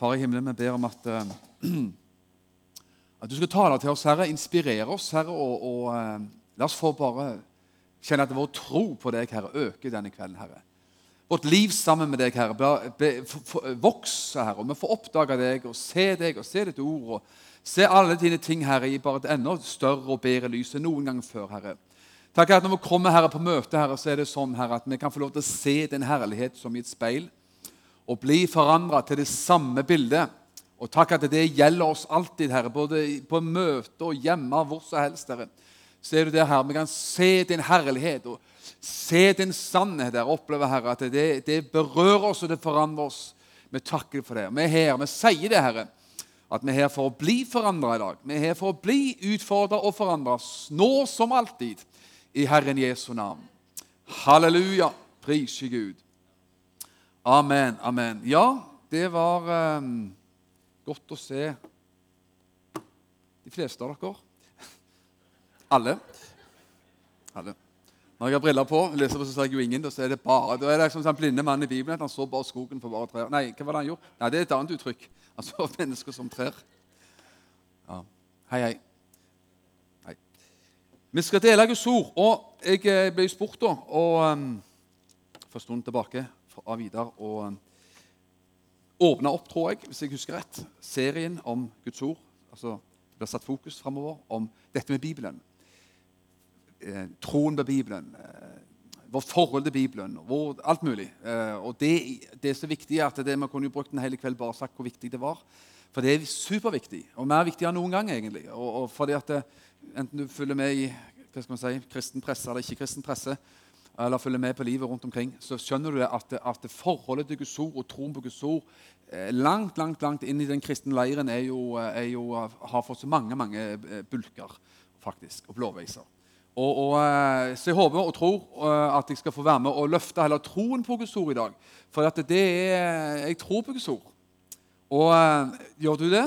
Far i himmelen, vi ber om at, eh, at du skal tale til oss, Herre. Inspirere oss, Herre, og, og eh, la oss få bare kjenne at vår tro på deg, Herre, øker denne kvelden, Herre. Vårt liv sammen med deg, Herre, vokser, Herre. Og vi får oppdage deg og se deg og se ditt ord. og Se alle dine ting, Herre, i bare et enda større og bedre lys enn noen gang før, Herre. Takk at Når vi kommer Herre, på møte, Herre, så er det sånn Herre, at vi kan få lov til å se din herlighet som i et speil og bli forandra til det samme bildet. Og takk at det gjelder oss alltid, Herre, både på møte og hjemme, hvor som helst. Herre. Så er du der, Herre. Vi kan se din herlighet og se din sannhet der. Oppleve, Herre, at det, det berører oss og det forandrer oss. Vi takker for det. Vi er her. Vi sier det, Herre at vi er her for å bli forandra i dag. Vi er her for å bli utfordra og forandra, nå som alltid, i Herren Jesu navn. Halleluja. Pris Gud. Amen. Amen. Ja, det var um, godt å se de fleste av dere. Alle. Alle. Når jeg har briller på, leser på, så ser jeg jo ingen. Da er det bare, da er det som en blinde mann i Bibelen. at Han så bare skogen for bare trær. Nei, hva var det han gjorde? Nei, Det er et annet uttrykk. Han så mennesker som trær. Ja. Hei, hei. Hei. Vi skal dele Guds ord. Og jeg eh, ble spurt da, og um, for en stund tilbake av Vidar og åpne opp, tror jeg, hvis jeg husker rett, serien om Guds ord. Altså, Det blir satt fokus framover om dette med Bibelen eh, troen på Bibelen, eh, vårt forhold til Bibelen, vår, alt mulig. Eh, og det, det, er så viktig at det, vi kunne brukt en hel kveld bare sagt hvor viktig det var. For det er superviktig, og mer viktig enn noen gang. egentlig. Og, og fordi at det, Enten du følger med i hva skal man si, kristen presse eller ikke kristen presse, eller følger med på livet rundt omkring, så skjønner du at, at forholdet til Guds ord og troen på Guds ord eh, langt langt, langt inn i den kristne leiren er jo, er jo, har fått så mange mange bulker faktisk, og blåveiser. Og, og, eh, så jeg håper og tror eh, at jeg skal få være med og løfte heller troen på Guds ord i dag. For at det er, jeg tror på Guds ord. Og eh, gjør du det?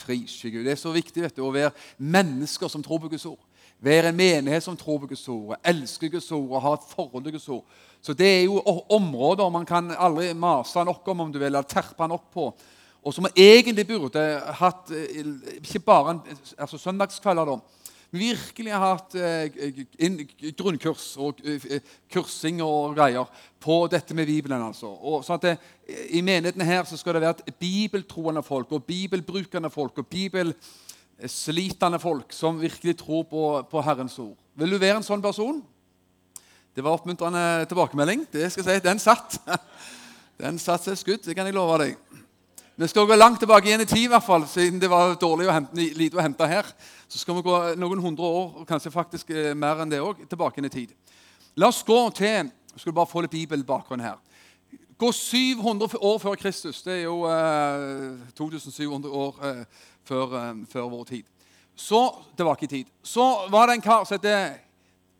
Pris Gud. Det er så viktig vet du, å være mennesker som tror på Guds ord. Være en menighet som tror på Guds ord, elsker Guds ord og har et forhold til Guds ord. Så Det er jo områder man kan aldri mase nok om, om du vil, eller terpe nok på. Og som egentlig burde hatt ikke bare altså søndagskvelder, da, virkelig hatt eh, grunnkurs og eh, kursing og greier på dette med Bibelen. altså. Og så at det, I menigheten her så skal det være et bibeltroende folk og bibelbrukende folk og bibelslitende folk som virkelig tror på, på Herrens ord. Vil du være en sånn person? Det var oppmuntrende tilbakemelding. Det skal jeg si, Den satt. Den satt seg skudd, det kan jeg love deg. Vi skal gå langt tilbake igjen i tid, i hvert fall, siden det var dårlig å hente, lite å hente her. Så skal vi gå noen hundre år, og kanskje faktisk eh, mer enn det òg, tilbake igjen i tid. La oss gå til skal bare få litt bibelbakgrunn her. Gå 700 år før Kristus. Det er jo eh, 2700 år eh, før, eh, før, vår tid. Så tilbake i tid. Så var det en kar som het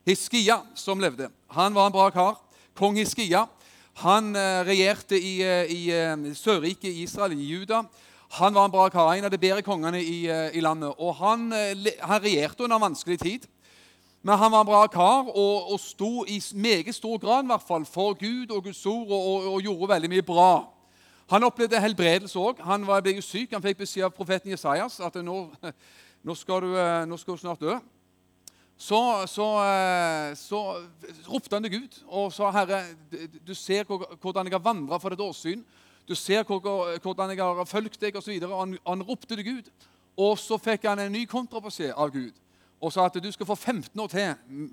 Hiskia, som levde. Han var en bra kar. Kong Hiskia. Han eh, regjerte i, eh, i Sørriket Israel, i Juda. Han var en bra kar, en av de bedre kongene i, i landet. Og han, han, regjerte under vanskelig tid. Men han var en bra kar og, og sto i meget stor grad i hvert fall, for Gud og Guds ord og, og, og gjorde veldig mye bra. Han opplevde helbredelse òg. Han var, ble jo syk. Han fikk beskjed av profeten Jesajas at nå, nå, skal du, nå skal du snart dø så, så, eh, så, ropte han til Gud og sa, 'Herre, du ser hvordan jeg har vandra for ditt åsyn.' 'Du ser hvordan jeg har fulgt deg', osv. Han, han ropte til Gud. Og så fikk han en ny kontrabeskjed av Gud og sa at du skal få 15 år til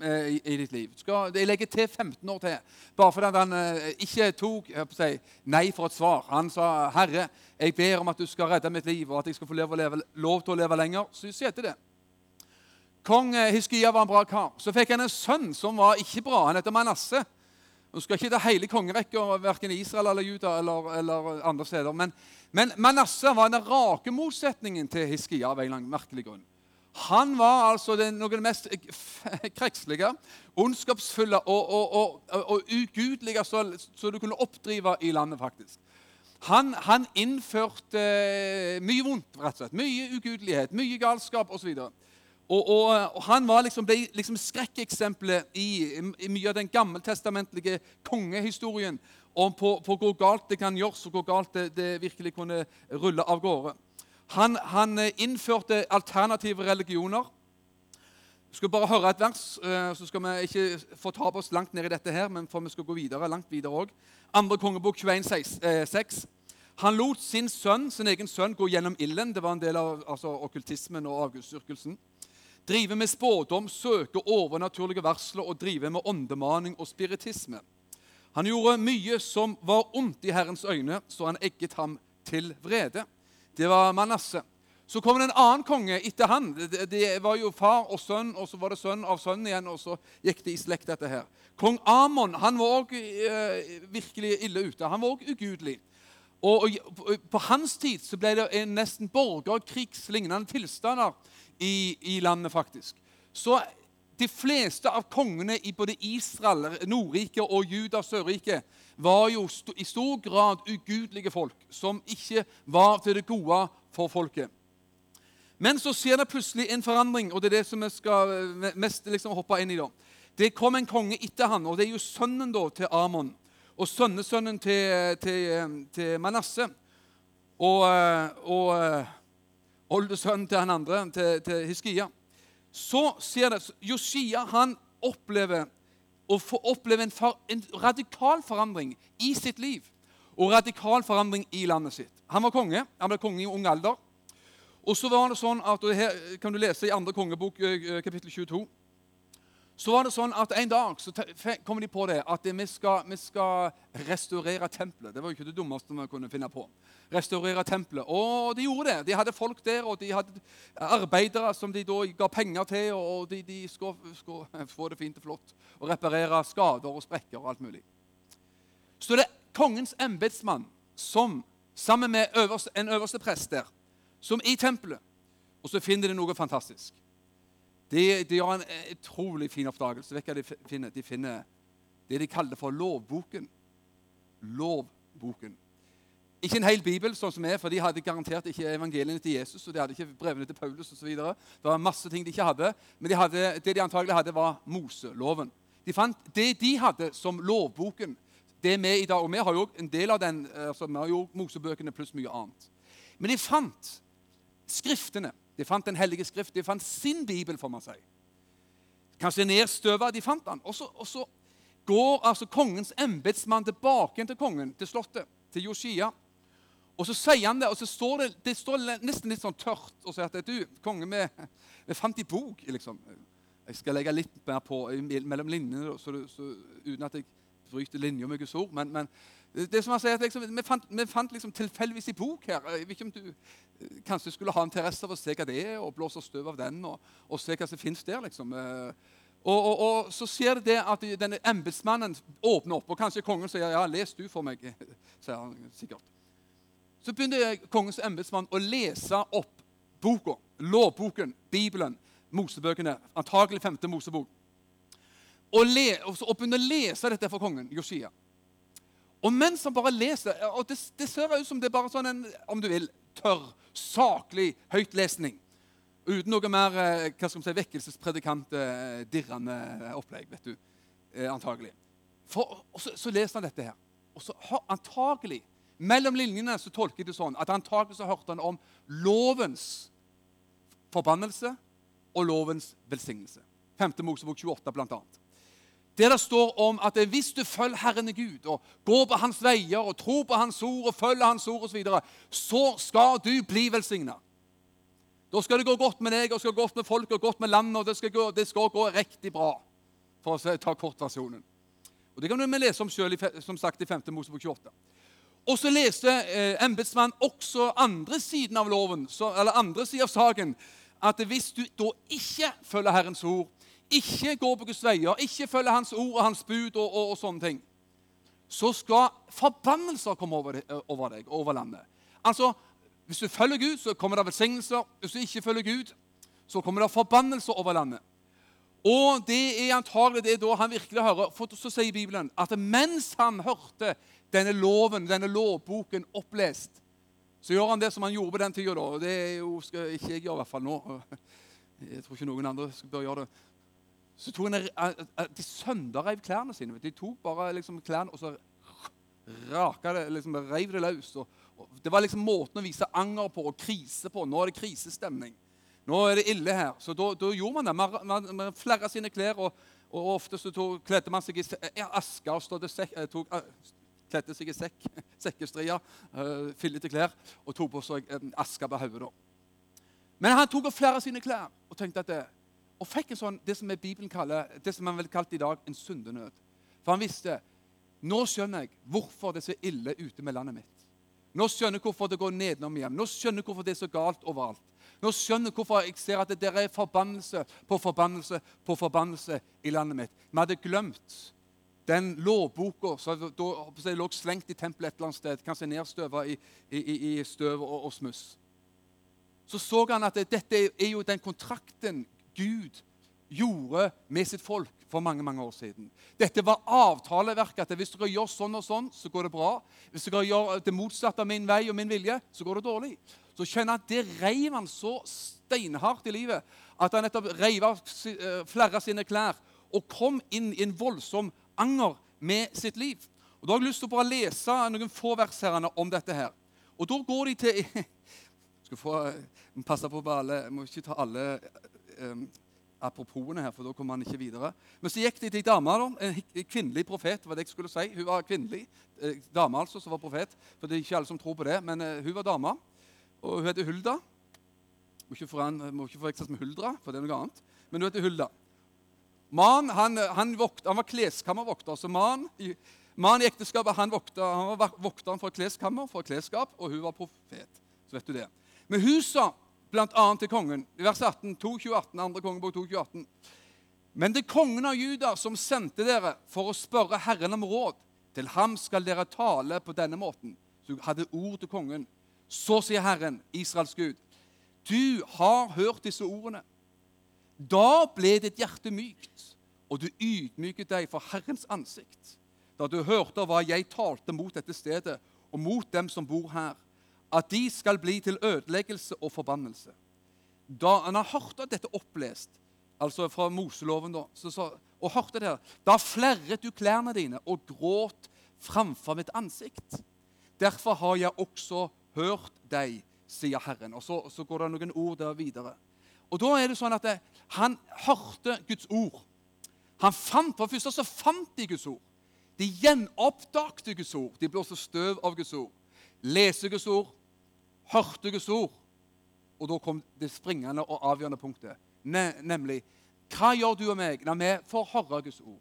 eh, i, i ditt liv. Skal, jeg legger til 15 år til. Bare fordi han eh, ikke tok si, nei for et svar. Han sa, 'Herre, jeg ber om at du skal redde mitt liv, og at jeg skal få lov, leve, lov til å leve lenger.' Så skjedde det. Kong Hiskia var en bra kar. Så fikk han en sønn som var ikke bra. Han heter Manasseh. Nå skal ikke ta hele kongerekka verken Israel eller Juda eller, eller andre steder. Men, men Manasseh var den rake motsetningen til Hiskia av en eller annen merkelig grunn. Han var altså den, noe av det mest krekslige, ondskapsfulle og, og, og, og ugudelige som du kunne oppdrive i landet, faktisk. Han, han innførte mye vondt, rett og slett. Mye ugudelighet, mye galskap osv. Og, og, og, Han var liksom, ble liksom skrekkeksempelet i, i, mye av den gammeltestamentlige kongehistorien om på, på hvor galt det kan gjøres, og hvor galt det, det virkelig kunne rulle av gårde. Han, han eh, innførte alternative religioner. Vi skal bare høre et vers, eh, så skal vi ikke få ta oss langt ned i dette her, men for vi skal gå videre, langt videre òg. Andre kongebok 21, 6. Han lot sin sønn, sin egen sønn gå gjennom ilden. Det var en del av altså, okkultismen og avgudsdyrkelsen. Drive med spådom, søke overnaturlige varsler og drive med åndemaning og spiritisme. Han gjorde mye som var ondt i Herrens øyne, så han egget ham til vrede. Det var Manasseh. Så kom det en annen konge etter han. Det, var jo far og sønn, og så var det sønn av sønnen igjen, og så gikk det i slekt, dette her. Kong Amon han var òg eh, virkelig ille ute. Han var òg ugudelig. Og, og, På hans tid så ble det en nesten borgerkrigslignende tilstander i, i landet, faktisk. Så de fleste av kongene i både Israel, Nordriket og Juda, Sørriket, var jo i stor grad ugudelige folk som ikke var til det gode for folket. Men så skjer det plutselig en forandring, og det er det som vi skal eh, mest liksom hoppe inn i. da. Det kom en konge etter han, og det er jo sønnen da til Amon og sønnesønnen til, til, til Manasseh og, eh, og eh, oldesønnen til han andre, til, til Hiskia. Så ser det Josia han opplever å få oppleve en, en, radikal forandring i sitt liv og radikal forandring i landet sitt. Han var konge. Han ble konge i ung alder. Og så var det sånn at, og Her kan du lese i andre kongebok, kapittel 22 så var det sånn at En dag så kom de på det at vi skal, vi skal, restaurere tempelet. Det var jo ikke det dummeste vi kunne finne på. Restaurere tempelet. Og de gjorde det. De hadde folk der, og de hadde arbeidere som de da ga penger til. Og de, de skulle, skulle få det fint og flott og reparere skader og sprekker og alt mulig. Så det er kongens embetsmann som, sammen med øverste, en øverste prest der, som i tempelet Og så finner de noe fantastisk. De, de har en utrolig fin oppdagelse. Vet hva de finner? De finner det de kaller for lovboken. Lovboken. Ikke en hel bibel, sånn som er, for de hadde garantert ikke evangeliene til Jesus. og de hadde ikke brevene til Paulus og osv. Det var masse ting de ikke hadde. Men de hadde, det de antagelig hadde, var Moseloven. De fant Det de hadde som lovboken, det vi i dag. Og vi har jo en del av den. altså Vi har jo Mosebøkene pluss mye annet. Men de fant Skriftene. De fant Den hellige skrift. De fant sin bibel, får man si. Kanskje nedstøva. De fant den. Og så, og så går altså kongens embetsmann tilbake til kongen, til slottet, til Josia. Og så sier han det, og så står det, det står nesten litt sånn tørt og sier at du, konge, vi, vi fant i bok. liksom. Jeg skal legge litt mer på mellom linjene, så, så, uten at jeg bryter linja med Guds ord. Men, men det som han sier, at liksom, vi fant, vi fant liksom tilfeldigvis i bok her. Jeg vet ikke om du eh, kanskje skulle ha interesse av å se hva det er, og blåse støv av den, og, og se hva som fins der. liksom. Eh, og, og, og, så skjer det at denne embetsmannen åpner opp, og kanskje kongen sier ja, les du for meg. sier han sikkert. Så begynner kongens embetsmann å lese opp boka, lovboken, Bibelen, Mosebøkene, Antakelig femte Mosebok. Og, le, og begynner å lese dette for kongen, Josia. Og mens han bare leser og Det, det ser ut som det er bare sånn en om du vil, tørr, saklig høytlesning. Uten noe mer eh, hva skal man si, vekkelsespredikant, eh, opplegg. vet du, eh, antagelig. For, og så, så, leser han dette her. Og så antagelig, Mellom linjene så tolker jeg det sånn at antagelig så hørte han om lovens forbannelse og lovens velsignelse. 5. Mosebok 28 blant annet. Der det står om at hvis du følger Herren Gud og går på hans veier og tror på hans ord og følger hans ord osv., så, videre, så skal du bli velsigna. Da skal det gå godt med deg og skal gå godt med folk og godt med landet. og det skal, gå, det skal gå riktig bra, for å ta kortversjonen. Og Det kan vi lese om selv, som sagt, i 5. Mosebok 28. Og så leste eh, embetsmannen også andre siden av loven, eller andre siden av saken. At hvis du da ikke følger Herrens ord, ikke går på Guds veier, ikke følger Hans ord og Hans bud og, og, og sånne ting, så skal forbannelser komme over deg, over deg, over landet. Altså, Hvis du følger Gud, så kommer det velsignelser. Hvis du ikke følger Gud, så kommer det forbannelser over landet. Og det er antagelig det da han virkelig hører. For så sier Bibelen at mens han hørte denne loven, denne lovboken opplest, så gjør han det som han gjorde på den tida. Det er jo, skal ikke jeg gjøre, i hvert fall nå. Jeg tror ikke noen andre bør gjøre det. Så tok han, De sønderreiv klærne sine. De tok bare liksom klærne og så raka det, liksom reiv det løs. Og, og det var liksom måten å vise anger på og krise på. Nå er det krisestemning. Nå er det ille her. Så da, da gjorde man det. Man, man, man flerra sine klær, og, og ofte så tok, kledde man seg i aske og stod sekk, eh, tok, eh, kledde seg i sekk, sekkestrier, uh, fillete klær, og tok på seg aske på hodet. Men han tok flere av sine klær og tenkte at det, og fikk en sånn, det som Bibelen kaller, det som man vel kalt i dag en syndenød. For han visste nå skjønner jeg hvorfor det er så ille ute med landet mitt. Nå skjønner jeg hvorfor det går nedenom igjen. Nå skjønner jeg hvorfor det er så galt overalt. Nå skjønner jeg hvorfor jeg ser at det der er forbannelse på forbannelse på forbannelse i landet mitt. Vi hadde glemt den lovboka som lå slengt i tempelet et eller annet sted, kanskje nedstøva i, i, i, støv og, og, smuss. Så så han at dette er jo den kontrakten Gud gjorde med sitt folk for mange mange år siden. Dette var avtaleverket. at Hvis dere gjør sånn og sånn, så går det bra. Hvis dere gjør det motsatte av min vei og min vilje, så går det dårlig. Så kjenner at det reiv han så steinhardt i livet at han nettopp reiv av eh, flere av sine klær og kom inn i en voldsom anger med sitt liv. Og Da har jeg lyst til å bare lese noen få vers om dette her. Og da går de til skal få eh, passe på alle, Jeg må ikke ta alle um, apropos her, for da kommer han ikke videre. Men så gikk de til ei dame, en kvinnelig profet. var det jeg skulle si. Hun var kvinnelig. Eh, dame altså, som var profet. For det er ikke alle som tror på det. Men uh, hun var dame. Og hun heter Hulda. Må ikke, foran, må ikke forveksles med Huldra, for det er noe annet. Men hun heter Hulda. Man, han, han, vokta, han var kleskammervokter. Så man, man i ekteskapet han, vokta, han var vokteren for kleskammer, for klesskap, og hun var profet. Så vet du det. Men hun sa bl.a. til kongen, vers 18, 2, 18, 2. kongebok 2.28. Men det er kongen av Juda som sendte dere for å spørre Herren om råd. Til ham skal dere tale på denne måten. Så hadde ord til kongen. Så sier Herren, Israels Gud, du har hørt disse ordene. Da ble ditt hjerte mykt, og du ydmyket deg for Herrens ansikt. Da du hørte hva jeg talte mot dette stedet, og mot dem som bor her at de skal bli til ødeleggelse og forbannelse. Da han har hørt dette opplest, altså fra Moseloven, da, så, så, og hørte det her, da flerret du klærne dine og gråt framfor mitt ansikt. Derfor har jeg også hørt deg, sier Herren. Og så, så går det noen ord der videre. Og da er det sånn at det, Han hørte Guds ord. Han fant, For det første så fant de Guds ord. De gjenoppdagte Guds ord. De blåste støv av Guds ord. Lese Guds ord, hørte Guds ord. Og da kom det springende og avgjørende punktet, ne nemlig hva gjør du og meg når vi får høre Guds ord?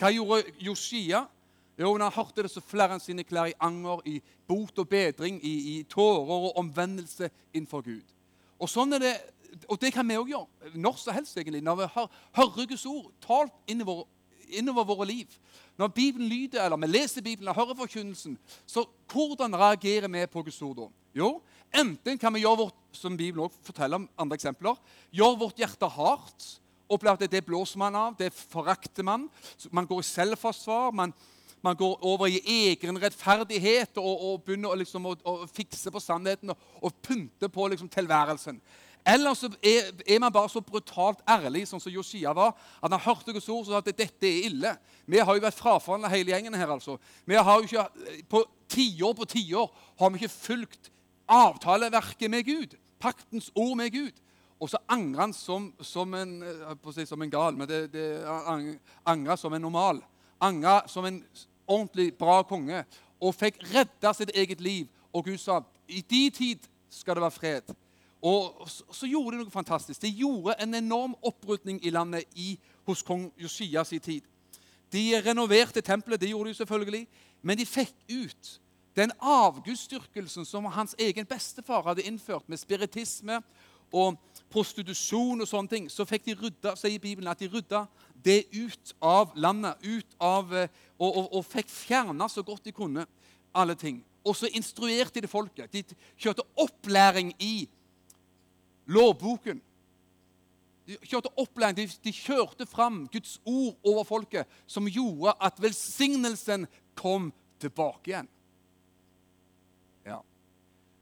Hva gjorde Josia? Jo, når han hørte det, så flere enn sine klær i anger, i bot og bedring, i, i tårer og omvendelse innenfor Gud. Og sånn er det, og det kan vi òg gjøre. Når som helst, egentlig. Når vi hører Guds ord talt innover, innover våre liv. Når Bibelen lyder, eller vi leser Bibelen og hører forkynnelsen, så hvordan reagerer vi på Guds ord da? Jo, enten kan vi gjøre vårt som Bibelen også forteller om andre eksempler, gjøre vårt hjerte hardt. Oppleve at det blåser man av, det forakter man. Man går i selvforsvar. Man, man går over i egen rettferdighet og, og begynner å, liksom, å, å, fikse på sannheten og, og pynte på liksom, tilværelsen. Eller så er, er, man bare så brutalt ærlig, sånn som Josia var, at han hørte Guds ord og sa at dette er ille. Vi har jo vært frafallende hele gjengen her. altså. Vi har jo ikke, På tiår på tiår har vi ikke fulgt avtaleverket med Gud, paktens ord med Gud. Og så angrer han som, som, en, si, som en gal, men det, det angrer som en normal. Angrer som en ordentlig bra konge og fikk redda sitt eget liv. Og Gud sa i de tid skal det være fred. Og så, så gjorde de noe fantastisk. De gjorde en enorm opprydning i landet i, hos kong Josias i tid. De renoverte tempelet, det gjorde de selvfølgelig, men de fikk ut den avgudsdyrkelsen som hans egen bestefar hadde innført, med spiritisme og prostitusjon og sånne ting, så fikk de rydda, sier Bibelen, at de rydda det ut av landet. ut av, eh, og, og, og fikk fjerna så godt de kunne alle ting. Og så instruerte de folket. De kjørte opplæring i lovboken. De kjørte opplæring, de, de kjørte fram Guds ord over folket, som gjorde at velsignelsen kom tilbake igjen.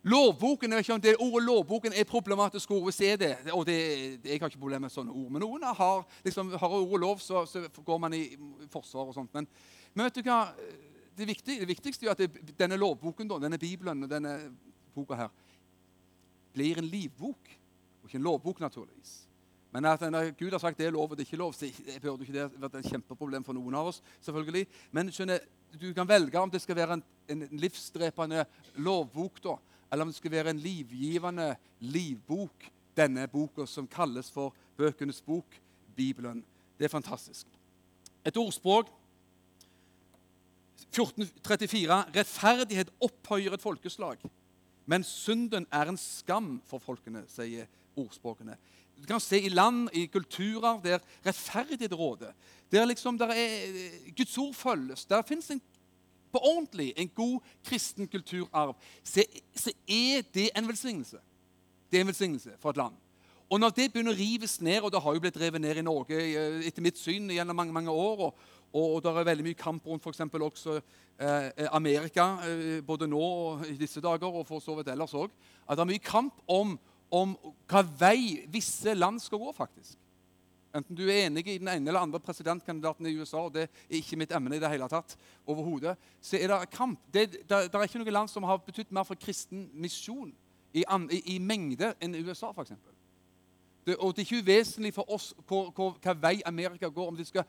Lovboken, jeg vet ikke om det Ordet lovboken er problematisk ord. hvis det er det, og det, Jeg har ikke problemer med sånne ord. Men noen har liksom, har ordet lov, så, så, går man i forsvar og sånt. Men, men, vet du hva? det, viktig, det, viktigste er at det, denne lovboken, denne Bibelen og denne boka her, blir en livbok, og ikke en lovbok, naturligvis. Men at når Gud har sagt det er lov og det er ikke lov, så det burde ikke vært et kjempeproblem for noen av oss. selvfølgelig. Men skjønner, du kan velge om det skal være en, en livsdrepende lovbok, da, eller om det skulle være en livgivende livbok, denne boka som kalles for Bøkenes bok, Bibelen. Det er fantastisk. Et ordspråk 1434. Rettferdighet opphøyer et folkeslag, men synden er en skam for folkene, sier ordspråkene. Du kan se i land, i kulturer der rettferdighet råder. Der liksom der er, Guds ord følges. Der fins på ordentlig en god kristen kulturarv. Så, så er det en velsignelse. Det er en velsignelse for et land. Og når det begynner å rives ned, og det har jo blitt revet ned i Norge eh, etter mitt syn gjennom mange mange år, og, og det er veldig mye kamp rundt f.eks. også eh, Amerika, eh, både nå og i disse dager, og for så vidt ellers òg, at det er mye kamp om, om hva vei visse land skal gå, faktisk. Enten du er enig i den ene eller andre presidentkandidaten i USA, og det er ikke mitt emne i det hele tatt, overhodet, så er det kamp. Det, det, det er ikke noe land som har betydd mer for kristen misjon i, i, i mengde enn USA, f.eks. Det, og det er ikke uvesentlig for oss hva vei Amerika går, om de skal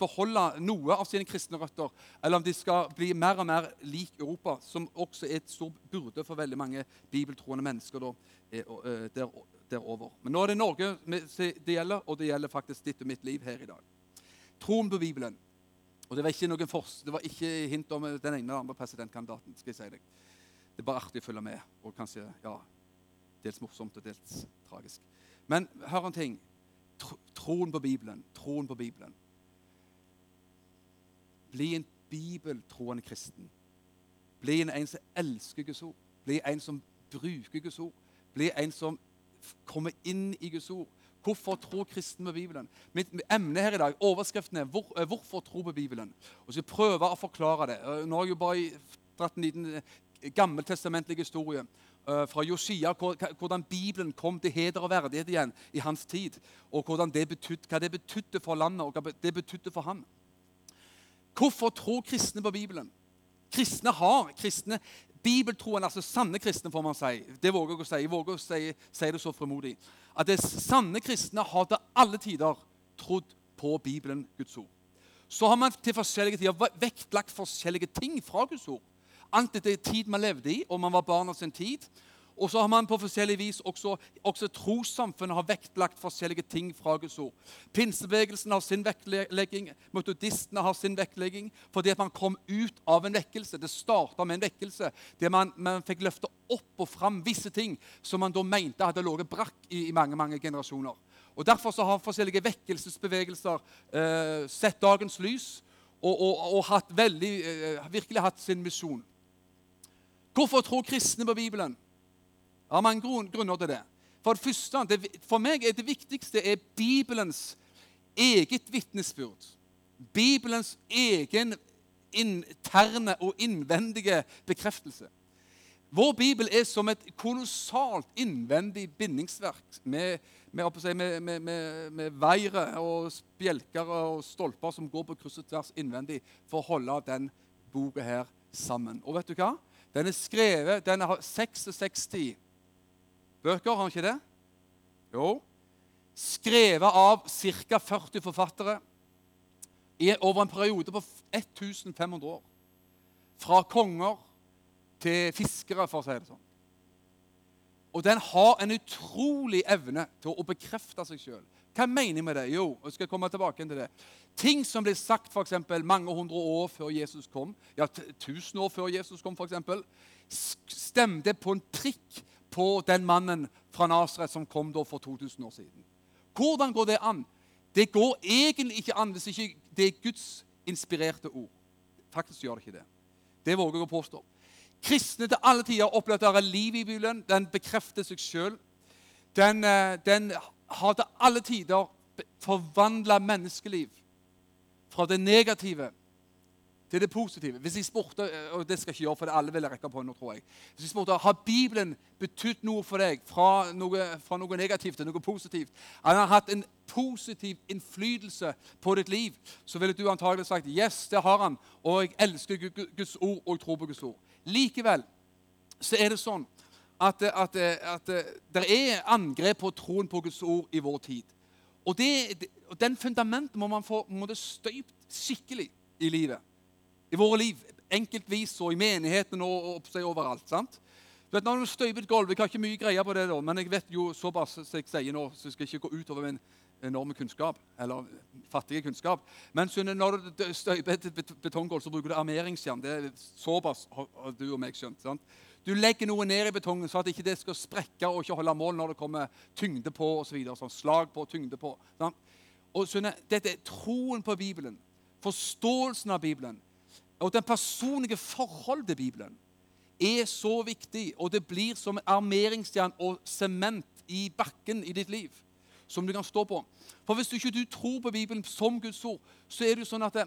beholde noe av sine kristne røtter, eller om de skal bli mer og mer lik Europa, som også er et stort burde for veldig mange bibeltroende mennesker da, eh, der, derover. Men nå er det Norge det gjelder, og det gjelder faktisk ditt og mitt liv her i dag. Troen på Bibelen. Og Det var ikke noen fors, det var ikke hint om den ene eller andre presidentkandidaten. skal jeg si deg. Det er bare artig å følge med, og kanskje ja, dels morsomt og dels tragisk. Men hør en ting. Troen på Bibelen. Troen på Bibelen. Bli en bibeltroende kristen. Bli en, en som elsker Guds ord. Bli en som bruker Guds ord. Bli en som kommer inn i Guds ord. Hvorfor tror kristen på Bibelen? Mitt emne her i dag, overskriften er hvor, eh, 'Hvorfor tro på Bibelen?' Og så jeg prøver å forklare det. Eh, nå har jeg jo bare dratt en liten eh, gammeltestamentlig historie. Fra Josia, hvordan Bibelen kom til heder og verdighet igjen i hans tid. Og det betydde, hva det betydde for landet, og hva det betydde for ham. Hvorfor tror kristne på Bibelen? Kristne har kristne, Bibeltroen, altså sanne kristne, får man si. Det våger jeg å si. Jeg våger å si, si det så fremodig. At det sanne kristne har til alle tider trodd på Bibelen, Guds ord. Så har man til forskjellige tider vektlagt forskjellige ting fra Guds ord alt etter tid man levde i, og man var barn av sin tid. Og så har man på forskjellig vis også, også trossamfunnet har vektlagt forskjellige ting fra Guds ord. Pinsebevegelsen har sin vektlegging, metodistene har sin vektlegging, fordi at man kom ut av en vekkelse. Det starta med en vekkelse der man, man fikk løfte opp og fram visse ting som man da mente hadde ligget brakk i, i, mange mange generasjoner. Og Derfor så har forskjellige vekkelsesbevegelser eh, sett dagens lys og, og, og veldig, eh, virkelig hatt sin misjon. Hvorfor tror kristne på Bibelen? Er mange grunner til det. For det første, for meg er det viktigste er Bibelens eget vitnesbyrd. Bibelens egen interne og innvendige bekreftelse. Vår bibel er som et kolossalt innvendig bindingsverk med, med, med, med veire og spjelker og stolper som går på kryss og tvers innvendig for å holde den boka her sammen. Og vet du hva? Den er skrevet Den har 66 bøker, har han ikke det? Jo. Skrevet av ca. 40 forfattere over en periode på 1500 år. Fra konger til fiskere, for å si det sånn. Og den har en utrolig evne til å bekrefte seg sjøl. Hva mener jeg med det? Jo, jeg skal komme tilbake til det. Ting som ble sagt for eksempel, mange hundre år før Jesus kom, ja, tusen år før Jesus kom, eksempel, stemte på en prikk på den mannen fra Nasaret som kom da for 2000 år siden. Hvordan går det an? Det går egentlig ikke an hvis ikke det er Guds inspirerte ord. Faktisk gjør det ikke det. Det våger jeg å påstå. Kristne til alle tider opplever at det er liv i Bibelen. Den bekrefter seg sjøl. Den, eh, den har til alle tider forvandla menneskeliv fra det negative til det positive. Hvis jeg spurte, og det skal jeg ikke gjøre, for det alle vil rekke på nå, tror jeg. Hvis jeg spurte, Har Bibelen betydd noe for deg, fra noe, fra noe negativt til noe positivt, Han har hatt en positiv innflytelse på ditt liv, så ville du antagelig sagt yes, det har han, og jeg elsker Guds ord og jeg tror på Guds ord. Likevel så er det sånn at, at, at, at det er angrep på troen på Guds ord i vår tid. Og, det, Den fundamentet må man få må det støypt skikkelig i livet. I våre liv. Enkeltvis og i menigheten og, og og overalt. sant? Du vet, når du støyper et gulv, Jeg har ikke mye greie på det, da, men jeg vet jo såpass som jeg sier nå, så jeg skal ikke gå utover min enorme kunnskap, eller fattige kunnskap. Men når du støyper et betonggulv, så bruker du armeringsjern. Det er såpass har du og meg skjønt. sant? Du legger noe ned i betongen så at ikke det skal sprekke og ikke holde mål når det kommer tyngde på osv. Så sånn slag på, tyngde på. Sant? Og skjønner, Dette er troen på Bibelen, forståelsen av Bibelen og den personlige forholdet til Bibelen er så viktig, og det blir som en armeringsjern og sement i bakken i ditt liv som du kan stå på. For Hvis du ikke du tror på Bibelen som Guds ord, så er det jo sånn at det,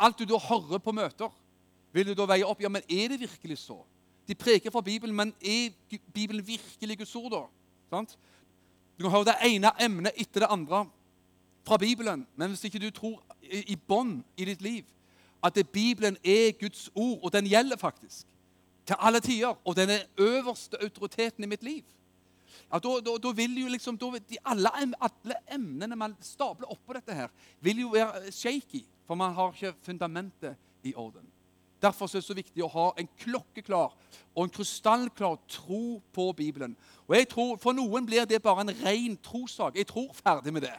alt du da hører på møter, vil du da veie opp. Ja, men er det virkelig så? De preker fra Bibelen, men er Bibelen virkelig Guds ord, da? Sant? Du kan høre det ene emnet etter det andre fra Bibelen, men hvis ikke du tror i, bånn i ditt liv at Bibelen er Guds ord, og den gjelder faktisk til alle tider, og den er øverste autoriteten i mitt liv ja, da, da, da, vil jo liksom, da, de, alle, alle, emnene man stabler oppå dette, her, vil jo være shaky, for man har ikke fundamentet i orden. Derfor er det så viktig å ha en klokkeklar og en krystallklar tro på Bibelen. Og jeg tror, For noen blir det bare en ren trossak. Jeg tror ferdig med det.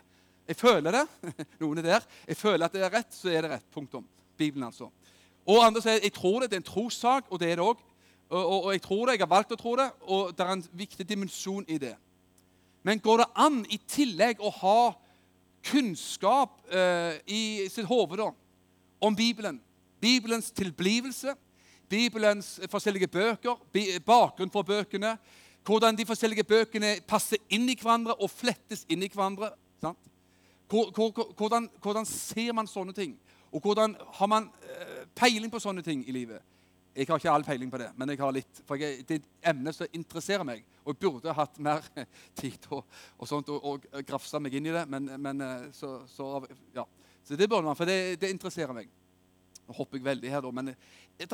Jeg føler det. Noen er der. Jeg føler at det er rett, så er det rett. Punktum. Bibelen, altså. Og andre sier jeg tror det, det er en trossak, og det er det òg. Og, og, og, jeg tror det, jeg har valgt å tro det, og det er en viktig dimensjon i det. Men går det an i tillegg å ha kunnskap eh, i sitt hode om Bibelen? Bibelens tilblivelse, Bibelens forskjellige bøker, bakgrunn for bøkene, hvordan de forskjellige bøkene passer inn i hverandre og flettes inn i hverandre. Hvordan, hvordan, ser man sånne ting? Og hvordan har man eh, peiling på sånne ting i livet? Jeg har ikke all peiling på det, men jeg har litt, for jeg, det er et emne som interesserer meg. Og jeg burde hatt mer tid og, og sånt, og, og grafsa meg inn i det. Men, men eh, så, så, ja. så, det burde man, for det, det interesserer meg. Nå hopper jeg veldig her, da, men jeg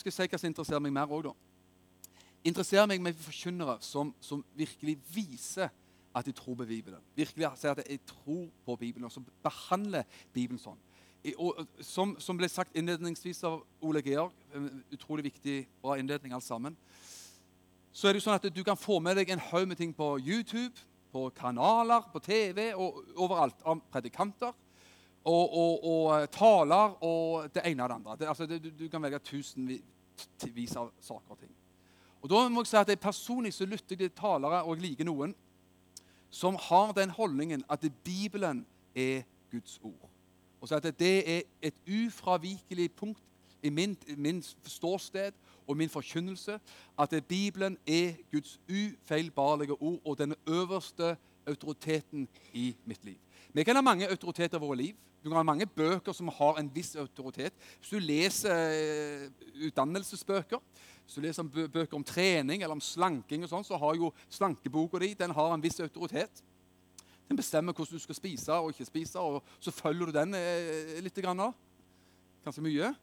skal si hva som interesserer meg mer òg, da. Interesserer meg med forkynnere som, som, virkelig viser at de tror på Bibelen. Virkelig sier at jeg tror på Bibelen, og som behandler Bibelen sånn. Som, som, ble sagt innledningsvis av Ole Georg, utrolig viktig, bra innledning alt sammen, så er det jo sånn at du kan få med deg en haug med ting på YouTube, på kanaler, på TV og overalt av predikanter og, og, og, eh, taler og det ene og det andre. Det, altså, det, du, kan velge tusenvis av saker og ting. Og da må jeg si at jeg Personlig så lytter jeg til talere, og jeg liker noen, som har den holdningen at Bibelen er Guds ord. Og så at det er et ufravikelig punkt i min, min ståsted og min forkynnelse at Bibelen er Guds ufeilbarlige ord og den øverste autoriteten i mitt liv. Vi kan ha mange autoriteter i våre liv. Du kan ha mange bøker som har en viss autoritet. Hvis du leser uh, utdannelsesbøker, hvis du leser bøker om trening eller om slanking, og sånn, så har jo slankeboka di den har en viss autoritet. Den bestemmer hvordan du skal spise og ikke spise, og så følger du den uh, litt. Ganske mye.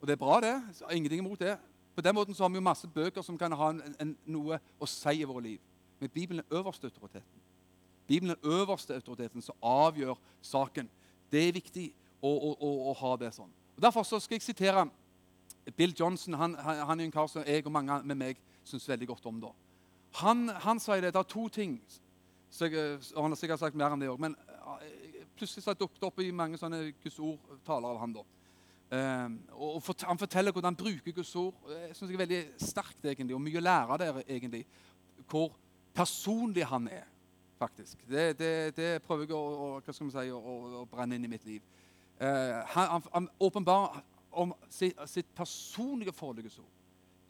Og det er bra, det. Ingenting imot det. På den måten så har vi jo masse bøker som kan ha en, en, noe å si i våre liv. Men Bibelen er øverste autoriteten. Bibelen er øverste autoriteten som avgjør saken. Det er viktig å, å, å, å ha det sånn. Og Derfor skal jeg sitere Bill Johnson. Han, han, han, er en kar som jeg og mange med meg syns veldig godt om. da. Han, han sier det. Det er to ting. Jeg, og Han har sikkert sagt mer enn det òg. Men eh, plutselig så dukket det opp i mange sånne Guds ord-taler av han da. Um, og fort, Han forteller hvordan han bruker Guds ord. Jeg synes det er veldig sterkt egentlig, og mye å lære der egentlig. Hvor personlig han er faktisk. Det, det, det prøver jeg å, å, si, å, å, brenne inn i mitt liv. Uh, han, han åpenbarer om sitt, sitt personlige forhold til Guds ord.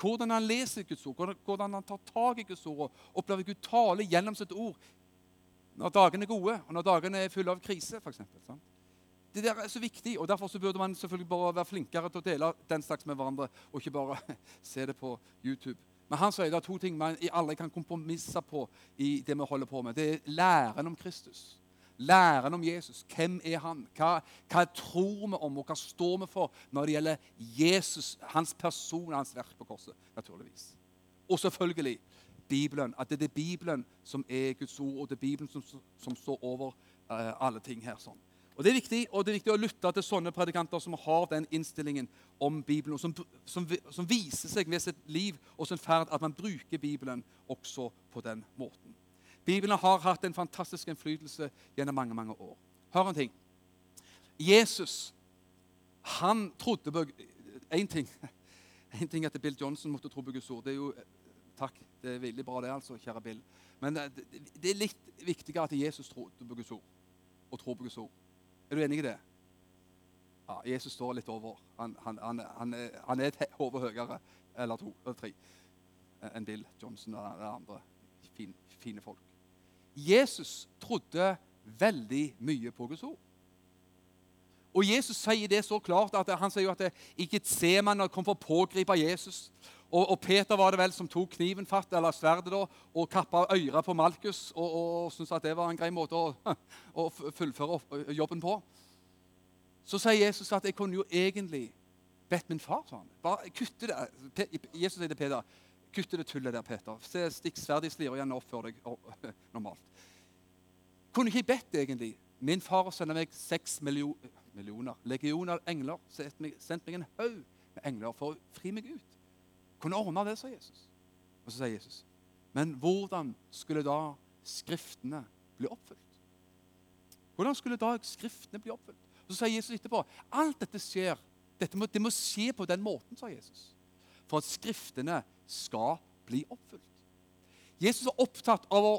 Hvordan han leser Guds ord, hvordan, hvordan han tar tak i Guds ord og opplever Gud tale gjennom sitt ord når dagene er gode, og når dagene er fulle av krise. For sant? det der er så viktig, og Derfor så burde man selvfølgelig bare være flinkere til å dele den slags med hverandre, og ikke bare se det på YouTube Men han sier det er to ting man aldri kan kompromisse på i det vi holder på med. Det er læren om Kristus. Læren om Jesus. Hvem er han? Hva, hva tror vi om, og hva står vi for når det gjelder Jesus, hans person hans verk på korset? naturligvis. Og selvfølgelig Bibelen. At det er Bibelen som er Guds ord, og det er Bibelen som, som står over uh, alle ting her. sånn. Og Det er viktig og det er viktig å lytte til sånne predikanter som har den innstillingen om Bibelen, og som, som, som viser seg ved sitt liv og sin ferd at man bruker Bibelen også på den måten. Bibelen har hatt en fantastisk innflytelse gjennom mange mange år. Hør en ting. Jesus han trodde på én ting. En ting at Bill Johnson måtte tro på Guds ord. Det er jo, Takk. Det er veldig bra, det, altså, kjære Bill. Men det, det er litt viktigere at Jesus trodde på Guds ord, og tror på Guds ord. Er du enig i det? Ja, Jesus står litt over. Han, han, han, han er et hode høyere, eller to eller tre, enn Bill Johnson og andre fine, fine folk. Jesus trodde veldig mye på Guds ord. Og Jesus sier det så klart at han sier jo at meg når jeg kom for å pågripe Jesus. Og, og, Peter var det vel som tok kniven fatt, eller sverdet da, og kappa øret på Malkus og, og, og syntes at det var en grei måte å, å fullføre jobben på. Så sier Jesus at jeg kunne jo egentlig bedt min far, han. Bare kutte det. Jesus sier til Peter 'Kutte det tullet der, Peter. Se, Stikk sverdet i slira igjen og oppfør deg normalt. Kunne ikke jeg bedt, egentlig? Min far sender meg seks millioner, millioner legioner engler. Sendt meg en haug med engler for å fri meg ut. Kunne ordne det, sa Jesus. Og så sier Jesus, men hvordan skulle da Skriftene bli oppfylt? Hvordan skulle da Skriftene bli oppfylt? Og Så sier Jesus etterpå alt dette skjer, dette må, det må skje på den måten, sa Jesus. For at Skriftene skal bli oppfylt. Jesus er opptatt av å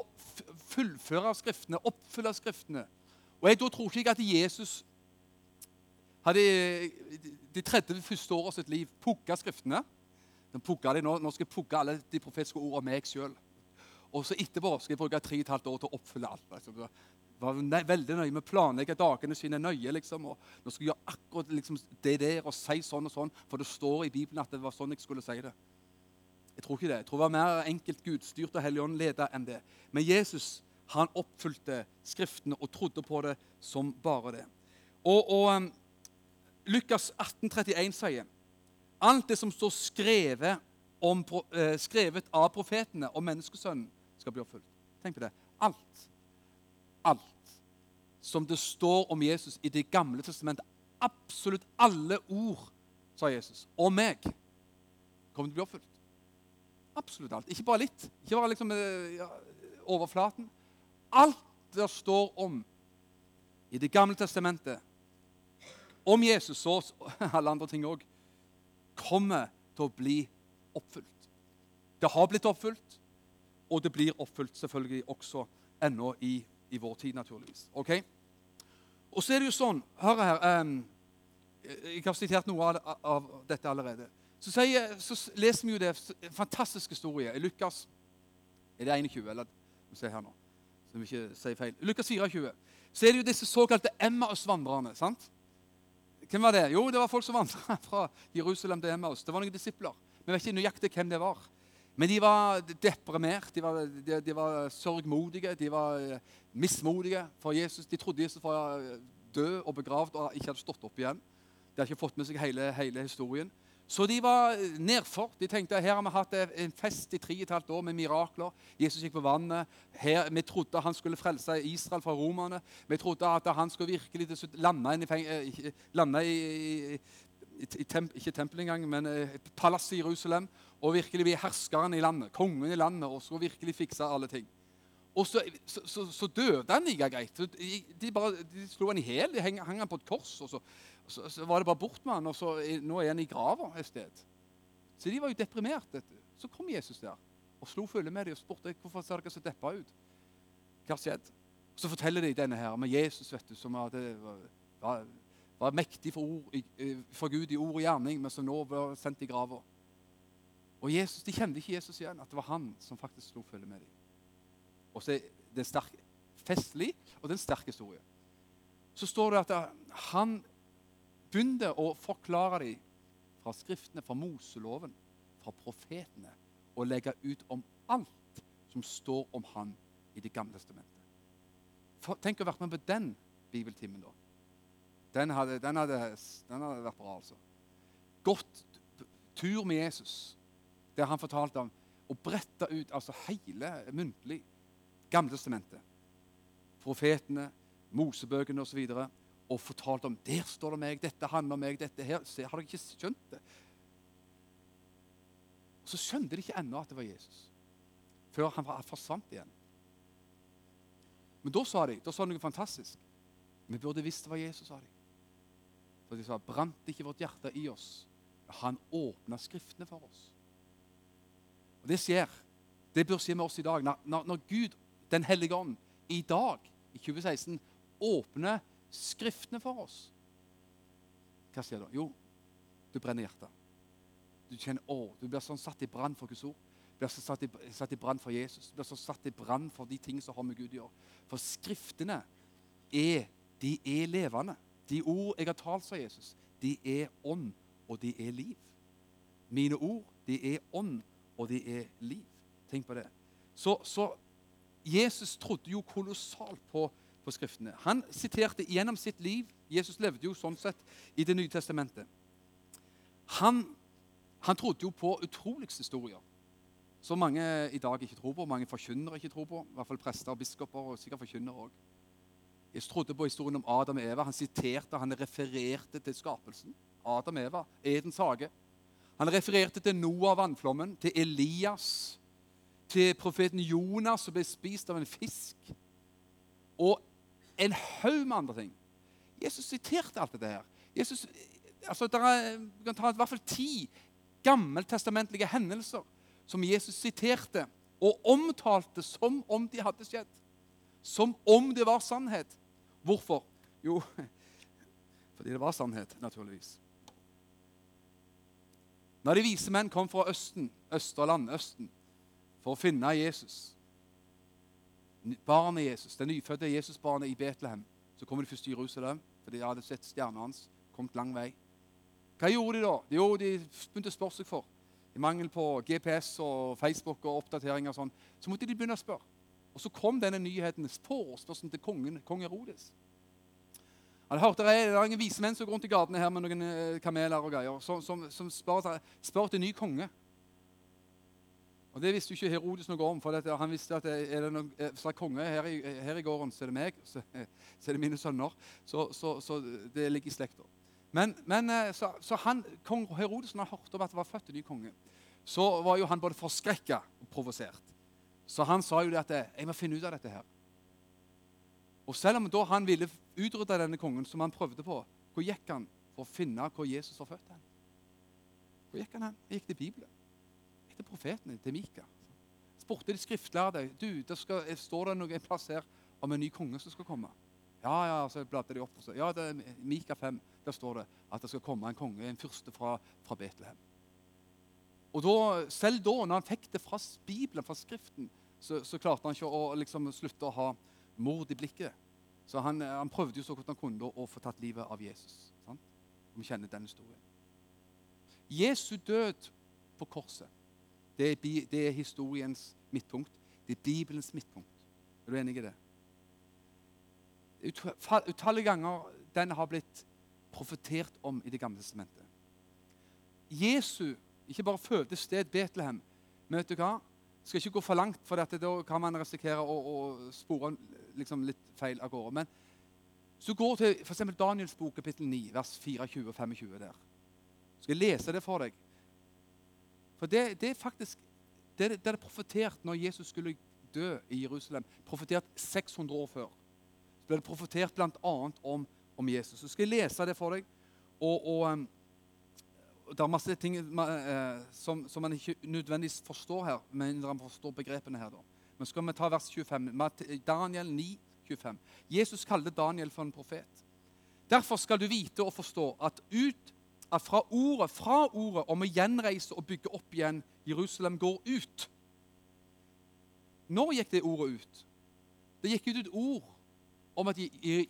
fullføre Skriftene, oppfylle Skriftene. Og jeg tror ikke at Jesus hadde de 30 første årene av sitt liv pugga Skriftene. De nå, nå skal jeg pugge alle de profetiske ordene meg sjøl. Og så etterpå skal jeg bruke tre og et halvt år til å oppfylle alt. Liksom. var veldig nøye med å planlegge dagene sine nøye. liksom, og Nå skal jeg gjøre akkurat liksom, det der og si sånn og sånn, for det står i Bibelen at det var sånn jeg skulle si det. Jeg tror ikke det. Jeg tror det var mer enkelt gudstyrt og Helligånd-leda enn det. Men Jesus han oppfylte Skriftene og trodde på det som bare det. Og, og um, Lukas 1831 sier alt det som står skrevet, om, uh, skrevet av profetene om menneskesønnen, skal bli oppfylt. Tenk på det. Alt. Alt som det står om Jesus i Det gamle testamentet, absolutt alle ord, sa Jesus, om meg, kommer til å bli oppfylt. Absolutt alt. Ikke bare litt. Ikke bare liksom eh, ja, overflaten. Alt det står om i Det gamle testamentet, om Jesus og alle andre ting òg, kommer til å bli oppfylt. Det har blitt oppfylt, og det blir oppfylt selvfølgelig også ennå i, i vår tid, naturligvis. Ok? Og så er det jo sånn Hør her. Um, jeg har sitert noe av, av dette allerede. Så, sier, så, leser vi jo det en fantastisk historie i Lukas Er det 21? Eller se her nå, så vi ikke sier feil. Lukas 24. Så er det jo disse såkalte Emmaus-vandrerne. sant? Hvem var det? Jo, det var folk som vandra fra Jerusalem til Emmaus. Det var noen disipler. Vi vet ikke nøyaktig hvem det var. Men de var deprimert, de var, de, de var sørgmodige, de var eh, mismodige for Jesus. De trodde Jesus var eh, død og begravd og ikke hadde stått opp igjen. De hadde ikke fått med seg hele, hele historien. Så de var nedfor. De tenkte her har vi hatt en fest i tre og et halvt år med mirakler. Jesus gikk på vannet. Her, vi trodde han skulle frelse Israel fra romerne. Vi trodde at han skulle virkelig lande, i, eh, lande i, i, i temp, ikke tempelet engang, men eh, palasset i Jerusalem. Og virkelig bli herskeren i landet, kongen i landet, og skulle virkelig fikse alle ting. Og så, så, så, så døde han like greit. De, bare, de slo han i hjel. De hang, hang han på et kors. og så, var det bare bort med han, og så, nå er han i grava et sted. Så de var jo deprimert. Dette. Så kom Jesus der og slo følge med dem og spurte hvorfor ser dere så deppa ut. Hva skjedde? Så forteller de denne her med Jesus, vet du, som hadde, var, var, mektig for, ord, for, Gud i ord og gjerning, men som nå var sendt i grava. Og Jesus, De kjente ikke Jesus igjen, at det var han som faktisk slo følge med dem. Og så er det sterk, festlig, og det er en sterk historie. Så står det at han begynte å forklare dem fra Skriftene, fra Moseloven, fra profetene og legge ut om alt som står om han i Det gamle testamentet. Tenk å ha vært med på den bibeltimen, da. Den hadde, den, hadde, den hadde, vært bra, altså. Gått tur med Jesus, der han fortalte om å brette ut altså hele muntlig Gamletestamentet. Profetene, Mosebøkene osv. Og, og fortalte om der står det meg, dette handler om meg, dette her. Se, har dere ikke skjønt det? Og Så skjønte de ikke ennå at det var Jesus, før han forsvant igjen. Men da sa de da sa de noe fantastisk. Vi burde visst det var Jesus, sa de. For de sa, brant ikke vårt hjerte i oss? Han åpna Skriftene for oss. Og Det skjer. Det bør skje med oss i dag. Når, når Gud, Den hellige ånd, i dag, i 2016, åpner Skriftene for oss, hva skjer da? Jo, du brenner hjertet. Du kjenner, å, du blir sånn satt i brann for Guds ord. Du blir sånn satt i, satt i brann for Jesus. Du blir sånn satt i brann for de ting som har med Gud å gjøre. For Skriftene er, de er levende. De ord jeg har talt, sa Jesus, de er ånd, og de er liv. Mine ord, de er ånd, og de er liv. Tenk på det. Så, så Jesus trodde jo kolossalt på, på Skriftene. Han siterte gjennom sitt liv Jesus levde jo sånn sett i Det nye testamentet. Han, han trodde jo på utroligste historier som mange i dag ikke tror på, mange forkynnere ikke tror på. I hvert fall prester og biskoper og sikkert forkynnere òg. Jesus trodde på historien om Adam og Eva. Han siterte, han refererte til skapelsen. Adam og Eva, Edens hage. Han refererte til Noah vannflommen, til Elias, til profeten Jonas som ble spist av en fisk, og en haug med andre ting. Jesus siterte alt dette her. Jesus, altså, er, vi kan ta i hvert fall ti gammeltestamentlige hendelser som Jesus siterte og omtalte som om de hadde skjedd. Som om det var sannhet. Hvorfor? Jo, fordi det var sannhet, naturligvis. Når de vise menn kom fra Østen, Østerland, Østen, for å finne Jesus, barnet Jesus, det nyfødte Jesusbarnet i Betlehem, så kommer de først til Jerusalem, for de hadde sett stjernen hans, kommet lang vei. Hva gjorde de da? Jo, de begynte å spørre seg for. I mangel på GPS og Facebook og oppdateringer og sånn, så måtte de begynne å spørre. Og så kom denne nyheten, forespørselen til kongen, kong Herodes. Han hørte det er ingen vise menn som går rundt i gatene her med noen eh, kameler og greier, som, som, som spør, spør til ny konge. Og Det visste jo ikke Herodes noe om. for. Han visste at er det noen er konge her i, her i, gården, så er det meg, så, så er det mine sønner. Så, så, så det ligger i slekta. Men, men eh, så, så, han, kong Herodes, når han hørte om at det var født en ny konge, så var jo han både forskrekka og provosert. Så han sa jo det at 'jeg må finne ut av dette her'. Og selv om da han ville utrydde denne kongen, som han prøvde på, hvor gikk han for å finne hvor Jesus var født? hen? Hvor gikk han hen? Han gikk til Bibelen. Til profetene, til Mika. Spurte de skriftlærde du, det skal, står det noe, en plass her om en ny konge som skal komme. Ja, ja, så bladde de opp. og så, ja, det er Mika 5. Der står det at det skal komme en konge, en fyrste fra, fra Betlehem. Og da, Selv da, når han fikk det fra Bibelen, fra Skriften, så, så klarte han ikke å liksom, slutte å ha mord i blikket. Så han, han, prøvde jo så godt han kunne å få tatt livet av Jesus. Sant? Vi kjenner den historien. Jesu død på korset, det er, det er historiens midtpunkt. Det er Bibelens midtpunkt. Er du enig i det? Utallige ganger den har blitt profetert om i Det gamle testamentet. Jesu ikke bare fødte sted Betlehem. Men vet du hva? Skal ikke gå for langt, for dette, da kan man risikere å, å spore liksom litt feil av gårde. Men så går til f.eks. Daniels bok, kapittel 9, vers 24-25 der. Skal jeg lese det for deg? For det, det er faktisk det, det er profetert når Jesus skulle dø i Jerusalem. Profetert 600 år før. Så ble det profetert bl.a. Om, om Jesus. Så skal jeg lese det for deg. og, og det er masse ting eh, som, som, man ikke nødvendigvis forstår her, men man forstår begrepene her. da. Men skal vi ta vers 25? Daniel 9, 25. Jesus kalte Daniel for en profet. Derfor skal du vite og forstå at ut at fra ordet, fra ordet om å gjenreise og bygge opp igjen Jerusalem går ut. Når gikk det ordet ut? Det gikk ut et ord om at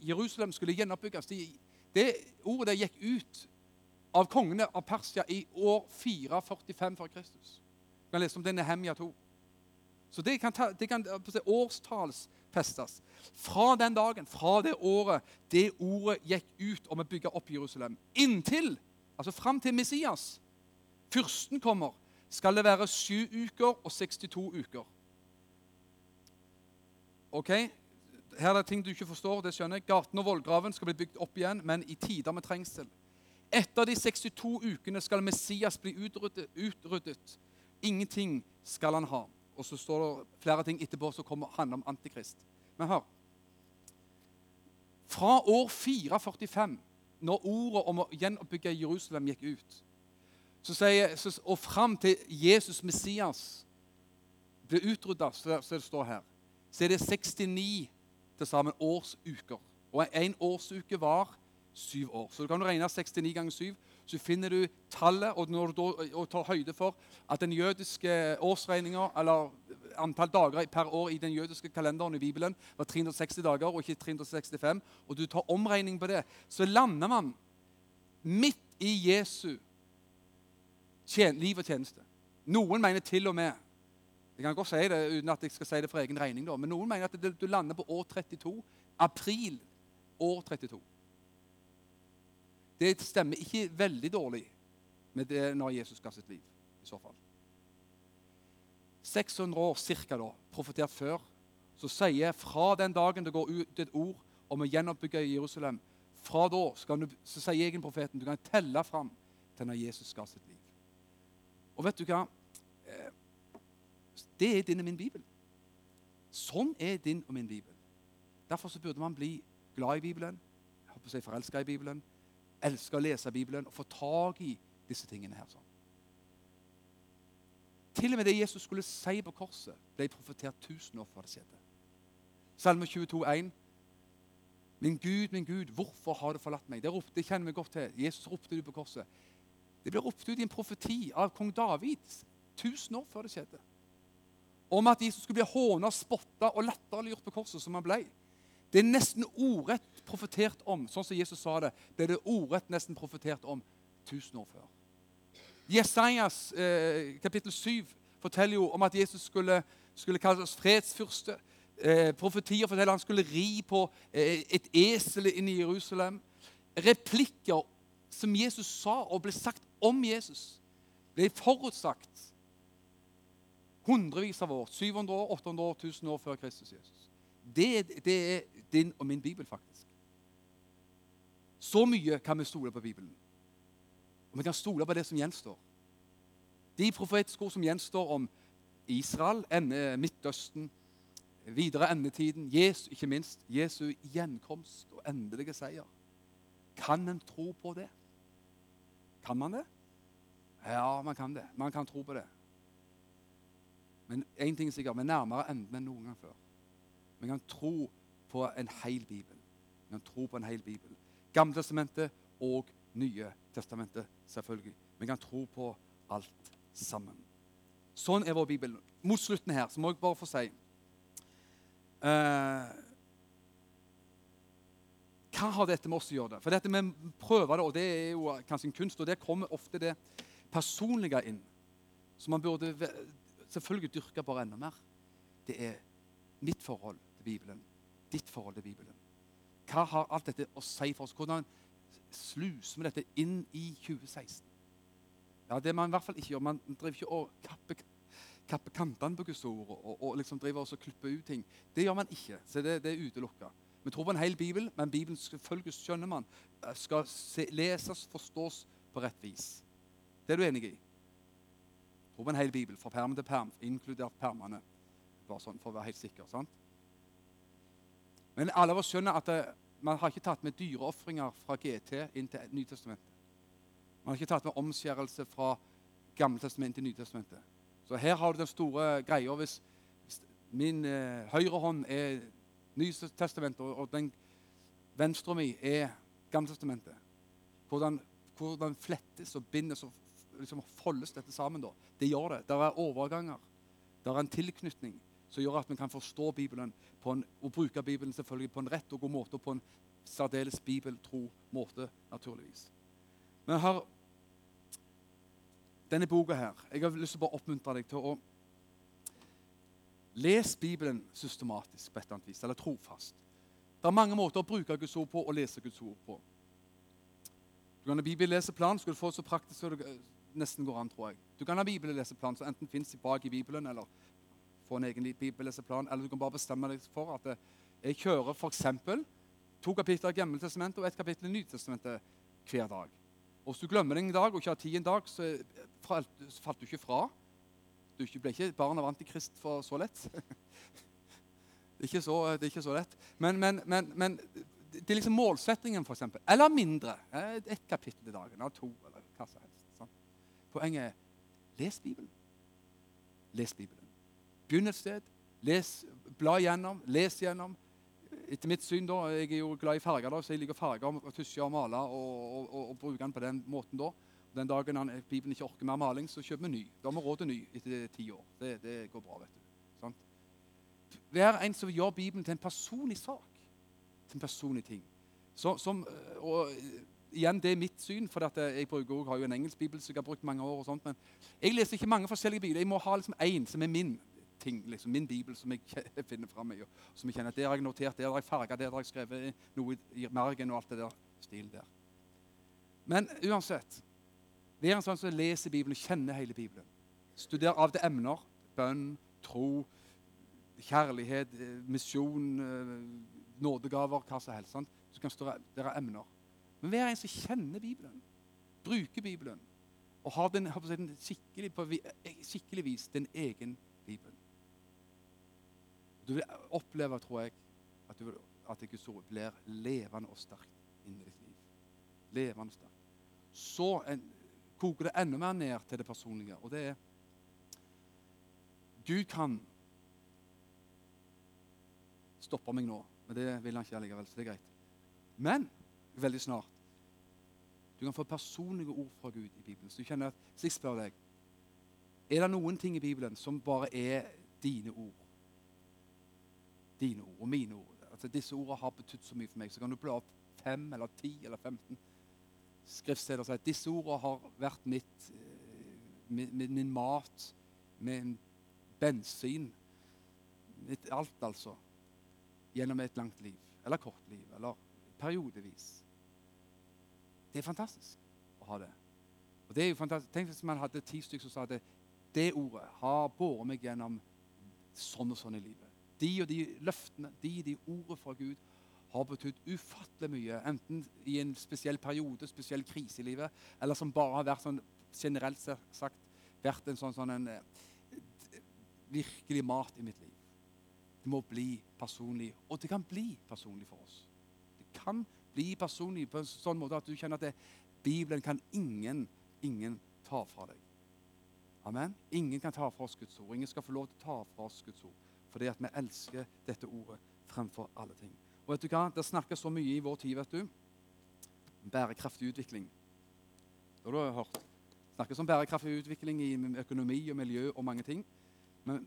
Jerusalem skulle gjenoppbygges. Det, det ordet det gikk ut av kongene av Persia i år 445 før Kristus. Du kan lese om det i Nehemia 2. Så det kan, ta, det kan årstallsfestes. Fra den dagen, fra det året det ordet gikk ut om å bygge opp Jerusalem, inntil, altså fram til Messias, fyrsten kommer, skal det være sju uker og 62 uker. Ok? Her er det ting du ikke forstår. det skjønner jeg. Gaten og vollgraven skal bli bygd opp igjen, men i tider med trengsel. Etter de 62 ukene skal Messias bli utryddet. utryddet. Ingenting skal han ha. Og så står det flere ting etterpå som handler om Antikrist. Men hør. Fra år 445, når ordet om å gjenoppbygge Jerusalem gikk ut, så sier, så, og fram til Jesus Messias ble utrydda, så, så det står her, så er det 69 til sammen årsuker. Og en årsuke var syv år. Så du kan regne 69 ganger 7. Så finner du tallet, og når du da, tar høyde for at den jødiske årsregninga, eller antall dager per år i den jødiske kalenderen i Bibelen, var 360 dager og ikke 365, og du tar omregning på det, så lander man midt i Jesu liv og tjeneste. Noen mener til og med jeg kan godt si det uten at jeg skal si det for egen regning, da, men noen mener at du lander på år 32. April år 32. Det stemmer ikke veldig dårlig med det når Jesus ga sitt liv. i så fall. 600 år cirka da, profetert før, så sier fra den dagen det går ut et ord om å gjenoppbygge Jerusalem, fra da du, så sier egen profeten du kan telle fram til når Jesus ga sitt liv. Og vet du hva? Eh, det er din og min bibel. Sånn er din og min bibel. Derfor så burde man bli glad i Bibelen, jeg håper å si forelska i Bibelen, elsker å lese Bibelen og få tak i disse tingene her. sånn. Til og med det Jesus skulle si på korset, ble profetert tusen år før det skjedde. Salme 22, 22,1. Min Gud, min Gud, hvorfor har du forlatt meg? Det, ropte, det kjenner vi godt til. Jesus ropte det på korset. Det ble ropt ut i en profeti av kong David tusen år før det skjedde. Om at Jesus skulle bli håna, spotta og latterliggjort på korset, som han ble. Det er nesten ordrett profetert om, sånn som Jesus sa det. Det er det ordrett nesten profetert om tusen år før. Jesajas eh, kapittel 7 forteller jo om at Jesus skulle, skulle kalles fredsfyrste. Eh, profetier forteller at han skulle ri på eh, et esel inn i Jerusalem. Replikker som Jesus sa og ble sagt om Jesus, ble forutsagt hundrevis av år. 700 år, 800 år, 1000 år før Kristus Jesus. Det, det, er din og min bibel, faktisk. Så mye kan vi stole på Bibelen. Og vi kan stole på det som gjenstår. De profetiske ord som gjenstår om Israel, ende, Midtøsten, videre endetiden, Jesu, ikke minst Jesu gjenkomst og endelige seier. Kan en tro på det? Kan man det? Ja, man kan det. Man kan tro på det. Men én ting er sikkert, vi er nærmere enden enn noen gang før. Vi kan tro på en hel bibel. Vi kan tro på en hel bibel. Gamletestamentet og Nye testamentet, selvfølgelig. Vi kan tro på alt sammen. Sånn er vår bibel. Mot slutten her så må jeg bare få si uh, Hva har dette med oss å gjøre? For dette med prøver det, og det er jo kanskje en kunst, og der kommer ofte det personlige inn. Som man burde selvfølgelig dyrke bare enda mer. Det er mitt forhold til Bibelen, ditt forhold til Bibelen. Hva har alt dette å si for oss? Hvordan sluser vi dette inn i 2016? Ja, Det man i hvert fall ikke gjør. Man driver ikke og kapper, kapper kantene på Guds ord og, og, liksom driver og klipper ut ting. Det gjør man ikke. så Det, det er utelukka. Vi tror på en hel bibel, men Bibelen selvfølgelig skjønner man, eh, skal se, leses, forstås på rett vis. Det er du enig i? Tror på en hel bibel, fra perm til perm, inkludert permene. Bare sånn for å være helt sikker. sant? Men alle av oss skjønner at det, eh, man har ikke tatt med dyreofringer fra GT inn til Nytestamentet. Man har ikke tatt med omskjærelse fra Gammeltestamentet til Nytestamentet. Så her har du den store greia. Hvis, hvis min eh, høyre hånd er Nytestamentet, og, og den venstre mi er Gammeltestamentet, hvordan, hvordan flettes og bindes og liksom foldes dette sammen? da? Det gjør det. Det er overganger. Det er en tilknytning som gjør at vi kan forstå Bibelen en, og bruke Bibelen selvfølgelig på en rett og god måte og på en særdeles bibeltro måte, naturligvis. Men her, denne boka her Jeg har lyst til å bare oppmuntre deg til å lese Bibelen systematisk på et eller annet vis, eller trofast. Det er mange måter å bruke Guds ord på og lese Guds ord på. Du kan ha bibelleseplan, skal du få det så praktisk som det nesten går an, tror jeg. Du kan ha bibelleseplan som enten fins bak i Bibelen, eller få en egen bibelleseplan, eller du kan bare bestemme deg for at jeg kjører f.eks. to kapitler av Gammeltestamentet og ett kapittel i Nytestamentet hver dag. Og Hvis du glemmer det en dag og ikke har tid en dag, så falt du ikke fra. Du ble ikke barn av antikrist for så lett. det, er så, det, er ikke så, lett. Men, men, men, men det er liksom målsettingen, f.eks. Eller mindre. Ett kapittel i dagen, eller to, eller hva som helst. Sånn. Poenget er les Bibelen. Les Bibelen. Begynn et sted. Les, bla igjennom, les igjennom etter mitt syn da, Jeg er jo glad i farger, da, så jeg liker farger og tusje og male og, og, og, og bruke den på den måten. da. Den dagen han, Bibelen ikke orker mer maling, så kjøper vi ny. Da har vi råd til ny etter ti år. Det, det, går bra, vet du. Sant? Vær en som gjør Bibelen til en personlig sak. Til en personlig ting. Så, som, og igjen, Det er mitt syn, for jeg bruker, har jo en engelsk bibel som jeg har brukt mange år. og sånt, Men jeg leser ikke mange forskjellige bibler. Jeg må ha liksom én som er min ting, liksom, min bibel som jeg finner fram i. som jeg kjenner at Der har jeg notert, der har jeg farga, der har jeg skrevet noe i margen og alt det der stil der. Men uansett Vær en sånn som leser Bibelen og kjenner hele Bibelen. Studer av det emner. Bønn, tro, kjærlighet, eh, misjon, eh, nådegaver, hva som helst. Så kan stå der er emner. Men vær en som kjenner Bibelen, bruker Bibelen og har den, den skikkelig, på skikkelig vis din egen Bibel. Du vil oppleve, tror jeg, at, du at Guds ord blir levende og sterkt inni ditt liv. Levende og sterkt. Så en, koker det enda mer ned til det personlige, og det er Gud kan stoppe meg nå, men det vil han ikke likevel, så det er greit. Men veldig snart du kan få personlige ord fra Gud i Bibelen. Så du kjenner at, så jeg deg Er det noen ting i Bibelen som bare er dine ord? Dine ord og mine ord. Altså, disse ordene har betydd så mye for meg. Så kan du bla opp fem eller ti eller 15 skriftsteder si at disse ordene har vært mitt, eh, min, min mat, min bensin mitt Alt, altså. Gjennom et langt liv. Eller kort liv. Eller periodevis. Det er fantastisk å ha det. Og det er jo fantastisk. Tenk hvis man hadde ti stykker som sa at det ordet har båret meg gjennom sånn og sånn i livet. De og de løftene, de og de ordene fra Gud har betydd ufattelig mye. Enten i en spesiell periode, spesiell krise i livet, eller som bare har vært sånn generelt sagt vært en sånn, sånn en, eh, virkelig mat i mitt liv. Det må bli personlig. Og det kan bli personlig for oss. Det kan bli personlig på en sånn måte at du kjenner at det, Bibelen kan ingen, ingen ta fra deg. Amen. Ingen kan ta fra oss Guds ord. Ingen skal få lov til å ta fra oss Guds ord. Fordi at vi elsker dette ordet fremfor alle ting. Og vet du hva? Det snakkes så mye i vår tid, vet du. Bærekraftig utvikling. Det har du hørt. Snakkes om bærekraftig utvikling i økonomi og miljø og mange ting. Men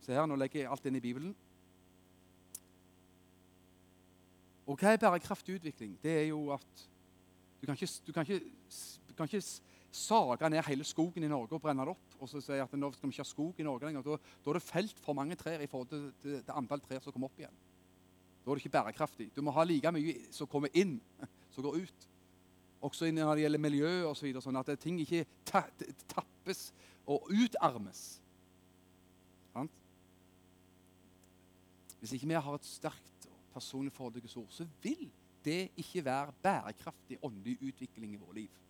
se her, nå legger jeg alt inn i Bibelen. Og hva er bærekraftig utvikling? Det er jo at du kan ikke, du ikke, ikke sage ned hele skogen i Norge og brenne det opp. Og så sier at nå skal vi ikke ha skog i Norge lenger. Da, da er det felt for mange trær i forhold til, til, antall trær som kommer opp igjen. Da er det ikke bærekraftig. Du må ha like mye som kommer inn, som går ut. Også når det gjelder miljø og så videre, sånn at ting ikke tappes og utarmes. Sant? Hvis ikke vi har et sterkt personlig forhold til Guds ord, så vil det ikke være bærekraftig åndelig utvikling i vårt liv.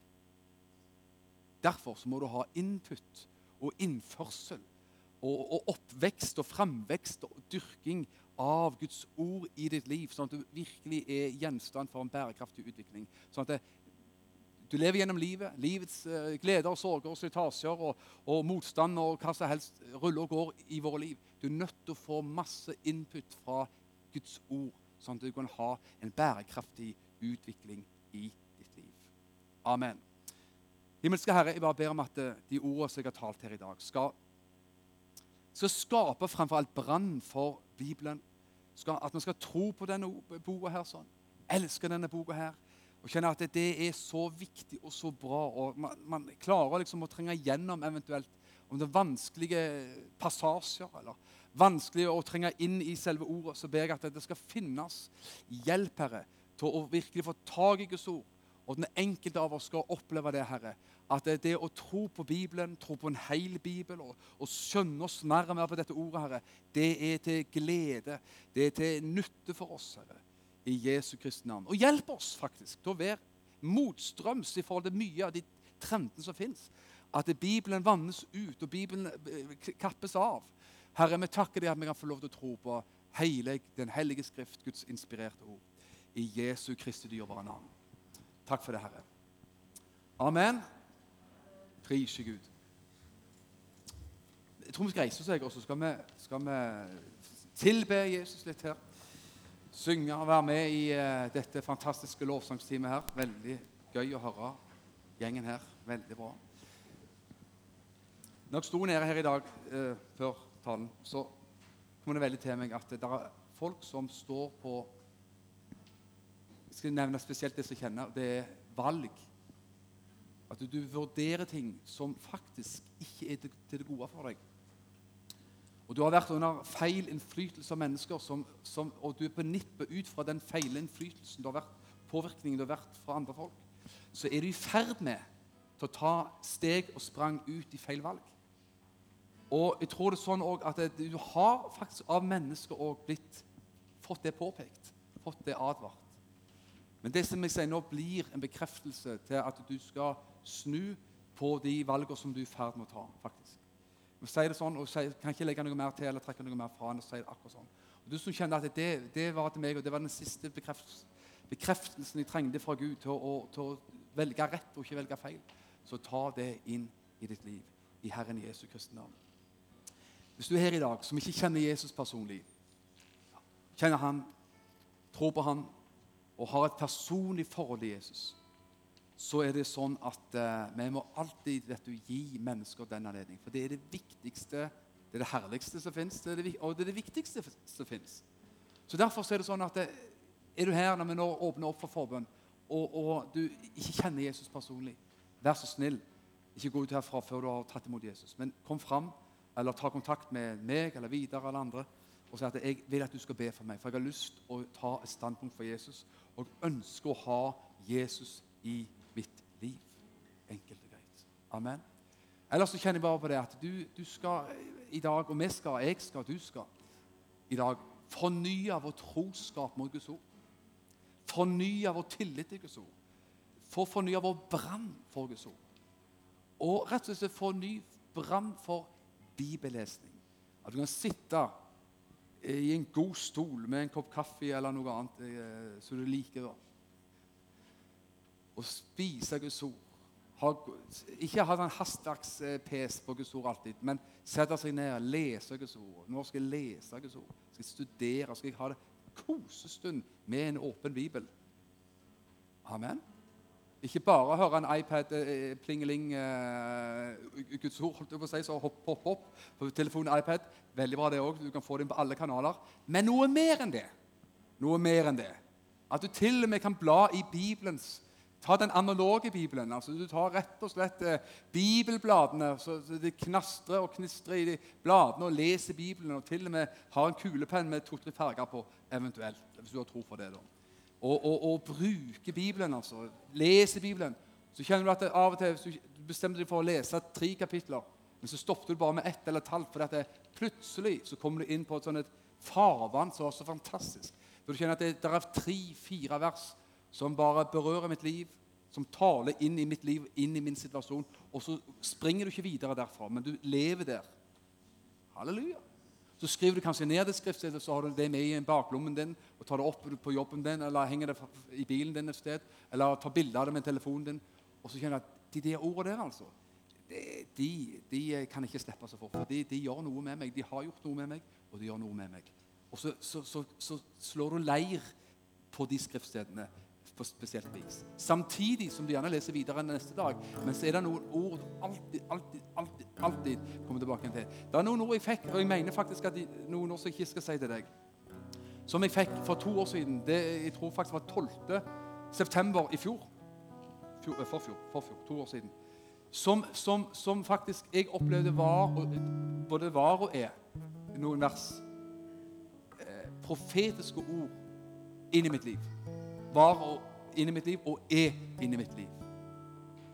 Derfor må du ha input og innførsel og, og oppvekst og framvekst og dyrking av Guds ord i ditt liv, sånn at du virkelig er gjenstand for en bærekraftig utvikling. Sånn at det, du lever gjennom livet, livets uh, gleder, sorger, slitasjer og, og, motstand og hva som helst ruller og går i våre liv. Du er nødt til å få masse input fra Guds ord, sånn at du kan ha en bærekraftig utvikling i ditt liv. Amen. Himmelske Herre, jeg bare ber om at eh, de ordene som jeg har talt her i dag, skal skal skape framfor alt brann for Bibelen. Skal, at vi skal tro på denne boka her. sånn. Elsker denne boka her. Og kjenne at det er så viktig og så bra. og Man, man klarer liksom å trenge gjennom eventuelt om det er vanskelige passasjer eller vanskelig å trenge inn i selve ordet, så ber jeg at det skal finnes hjelp, Herre, til å virkelig få tak i Guds ord. Og den enkelte av oss skal oppleve det, Herre. At det, det å tro på Bibelen, tro på en hel Bibel og, og skjønne oss mer på dette ordet, Herre, det er til glede. Det er til nytte for oss, Herre i Jesu Kristi navn. Og hjelp oss faktisk til å være motstrøms i forhold til mye av de trendene som fins. At Bibelen vannes ut, og Bibelen eh, kappes av. Herre, vi takker deg at vi kan få lov til å tro på hele Den hellige skrift, Guds inspirerte ord. I Jesu Kristi dyrebare navn. Takk for det, Herre. Amen. Prise Gud. Jeg tror vi skal reise oss, og så skal vi, skal vi tilbe Jesus litt her synge og være med i uh, dette fantastiske lovsangsteamet her. Veldig gøy å høre gjengen her. Veldig bra. Når jeg sto nede her i dag uh, før talen, så kom det veldig til meg at det er folk som står på Jeg skal nevne spesielt det som kjenner. Det er valg. At du, vurderer ting som faktisk ikke er til, det gode for deg. Og du har vært under feil innflytelse av mennesker, som, som, og du er på nippet ut fra den feile innflytelsen du har vært, påvirkningen du har vært fra andre folk, så er du i ferd med til å ta steg og sprang ut i feil valg. Og jeg tror det er sånn at du har faktisk av mennesker blitt, fått det påpekt, fått det advart. Men det som jeg sier nå, blir en bekreftelse til at du skal snu på de valgene som du er i ferd med å ta. faktisk. Jeg sier det sånn, og sier, kan ikke legge noe mer til eller trekke noe mer fra enn å si det akkurat sånn. Og Du som kjenner at det, det, var til meg, og det var den siste bekreftelsen, bekreftelsen jeg trengte fra Gud til å, til å, velge rett og ikke velge feil, så ta det inn i ditt liv i Herren Jesu Kristi navn. Hvis du er her i dag som ikke kjenner Jesus personlig, kjenner han, tror på han og har et personlig forhold til Jesus, så er det sånn at uh, vi må alltid du, gi mennesker den anledning. For det er det viktigste, det er det herligste som fins, og det er det viktigste som fins. Så derfor er det sånn at det, eh, er du her når vi nå åpner opp for forbønn, og, og, du ikke kjenner Jesus personlig, vær så snill, ikke gå ut herfra før du har tatt imot Jesus. Men kom fram, eller ta kontakt med meg eller Vidar eller andre og si at jeg vil at du skal be for meg. For jeg har lyst å ta et standpunkt for Jesus og ønsker å ha Jesus i mitt liv. Enkelt og greit. Amen. Ellers så kjenner jeg bare på det at du, du skal i dag, og vi skal, jeg skal, du skal i dag fornye vår troskap mot Guds ord. Fornye vår tillit til Guds ord. For fornye vår brann for Guds ord. Og rett og slett forny brann for bibellesning. At du kan sitte i en god stol med en kopp kaffe eller noe annet eh, som du liker. da å spise Guds ord. Ha, ikke ha sånn hastverks-pes på Guds ord alltid, men sette seg ned og lese Guds ord. Nå skal jeg lese Guds ord. Skal jeg studere? Skal jeg ha det kosestund med en åpen bibel? Amen. Ikke bare høre en iPad eh, plingeling eh, Guds ord holdt jeg på å si, så hopp, hopp hopp på telefonen iPad. Veldig bra, det òg. Du kan få det inn på alle kanaler. Men noe mer enn det. Noe mer enn det. At du til og med kan bla i Bibelens Ta den analoge Bibelen. altså Du tar rett og slett eh, bibelbladene, så det knastrer og knistrer i de bladene, og leser Bibelen, og til og med har en kulepenn med to-tre farger på, eventuelt. Hvis du har tro på det. da. Og, og, og bruke Bibelen, altså. Lese Bibelen. Så kjenner du at av og til, bestemte deg for å lese tre kapitler, men så stoppet du bare med ett eller et halvt, for det plutselig så kommer du inn på et sånt farvann som er så fantastisk. For du kjenner at det, det er tre-fire vers som bare berører mitt liv, som taler inn i mitt liv, inn i min situasjon. Og så springer du ikke videre derfra, men du lever der. Halleluja. Så skriver du kanskje ned det skriftstedet, så har du det med i baklommen din, og tar det opp på jobben din, eller henger det i bilen din et sted, eller tar bilde av det med telefonen din. Og så kjenner du at de der ordene der, altså, de, de, kan ikke slippe så fort. For de, de, gjør noe med meg. De har gjort noe med meg, og de gjør noe med meg. Og så, så, så, så slår du leir på de skriftstedene på spesielt vis. Samtidig som du gjerne leser videre neste dag. Men så er det noen ord du alltid, alltid, alltid, alltid kommer tilbake til. Det er noen ord jeg fikk, og jeg mener faktisk at noen ord som jeg ikke skal si til deg. Som jeg fikk for to år siden. Det, jeg tror faktisk var 12. september i fjor. fjor eh, forfjor, forfjor, to år siden. Som, som, som, faktisk jeg opplevde var, både var og er, noen vers eh, profetiske ord inn i mitt liv. Var og inn i mitt liv og er inn i mitt liv.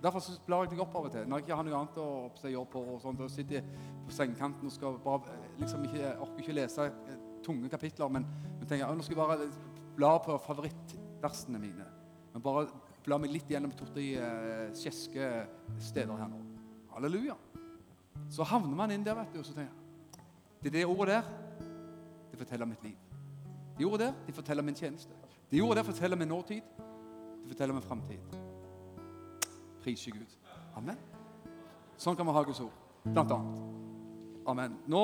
Derfor så blar jeg meg opp av og til. Når jeg ikke har noe annet å gjøre på, og sånt, og sitter på sengekanten og skal bare eh, liksom ikke, orker ikke lese eh, tunge kapitler, men, men tenker jeg, nå skal jeg bare bla på favorittversene mine. Men bare bla meg litt gjennom to-tre uh, kjeske steder her nå. Halleluja. Så havner man inn der, vet du, og så tenker jeg Det er det ordet der det forteller mitt liv. De ordene der de forteller min tjeneste. De jorda der forteller vi nåtid. Det forteller vi framtid. Priser Gud. Amen. Sånn kan vi ha Guds ord, blant annet. Amen. Nå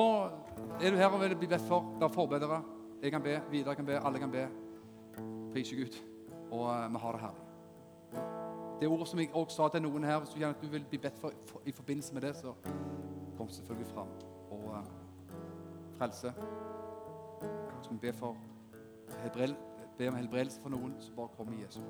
er du her og vil bli bedt for. Det er forbedere. Jeg kan be, Vidar kan be, alle kan be. Priser Gud. Og uh, vi har det herlig. Det ordet som jeg også sa til noen her, hvis du du vil bli bedt for, i forbindelse med det, så kom selvfølgelig fram og uh, frelse. Så skal vi be, for, be om helbredelse for noen, så bare kom i Jesu.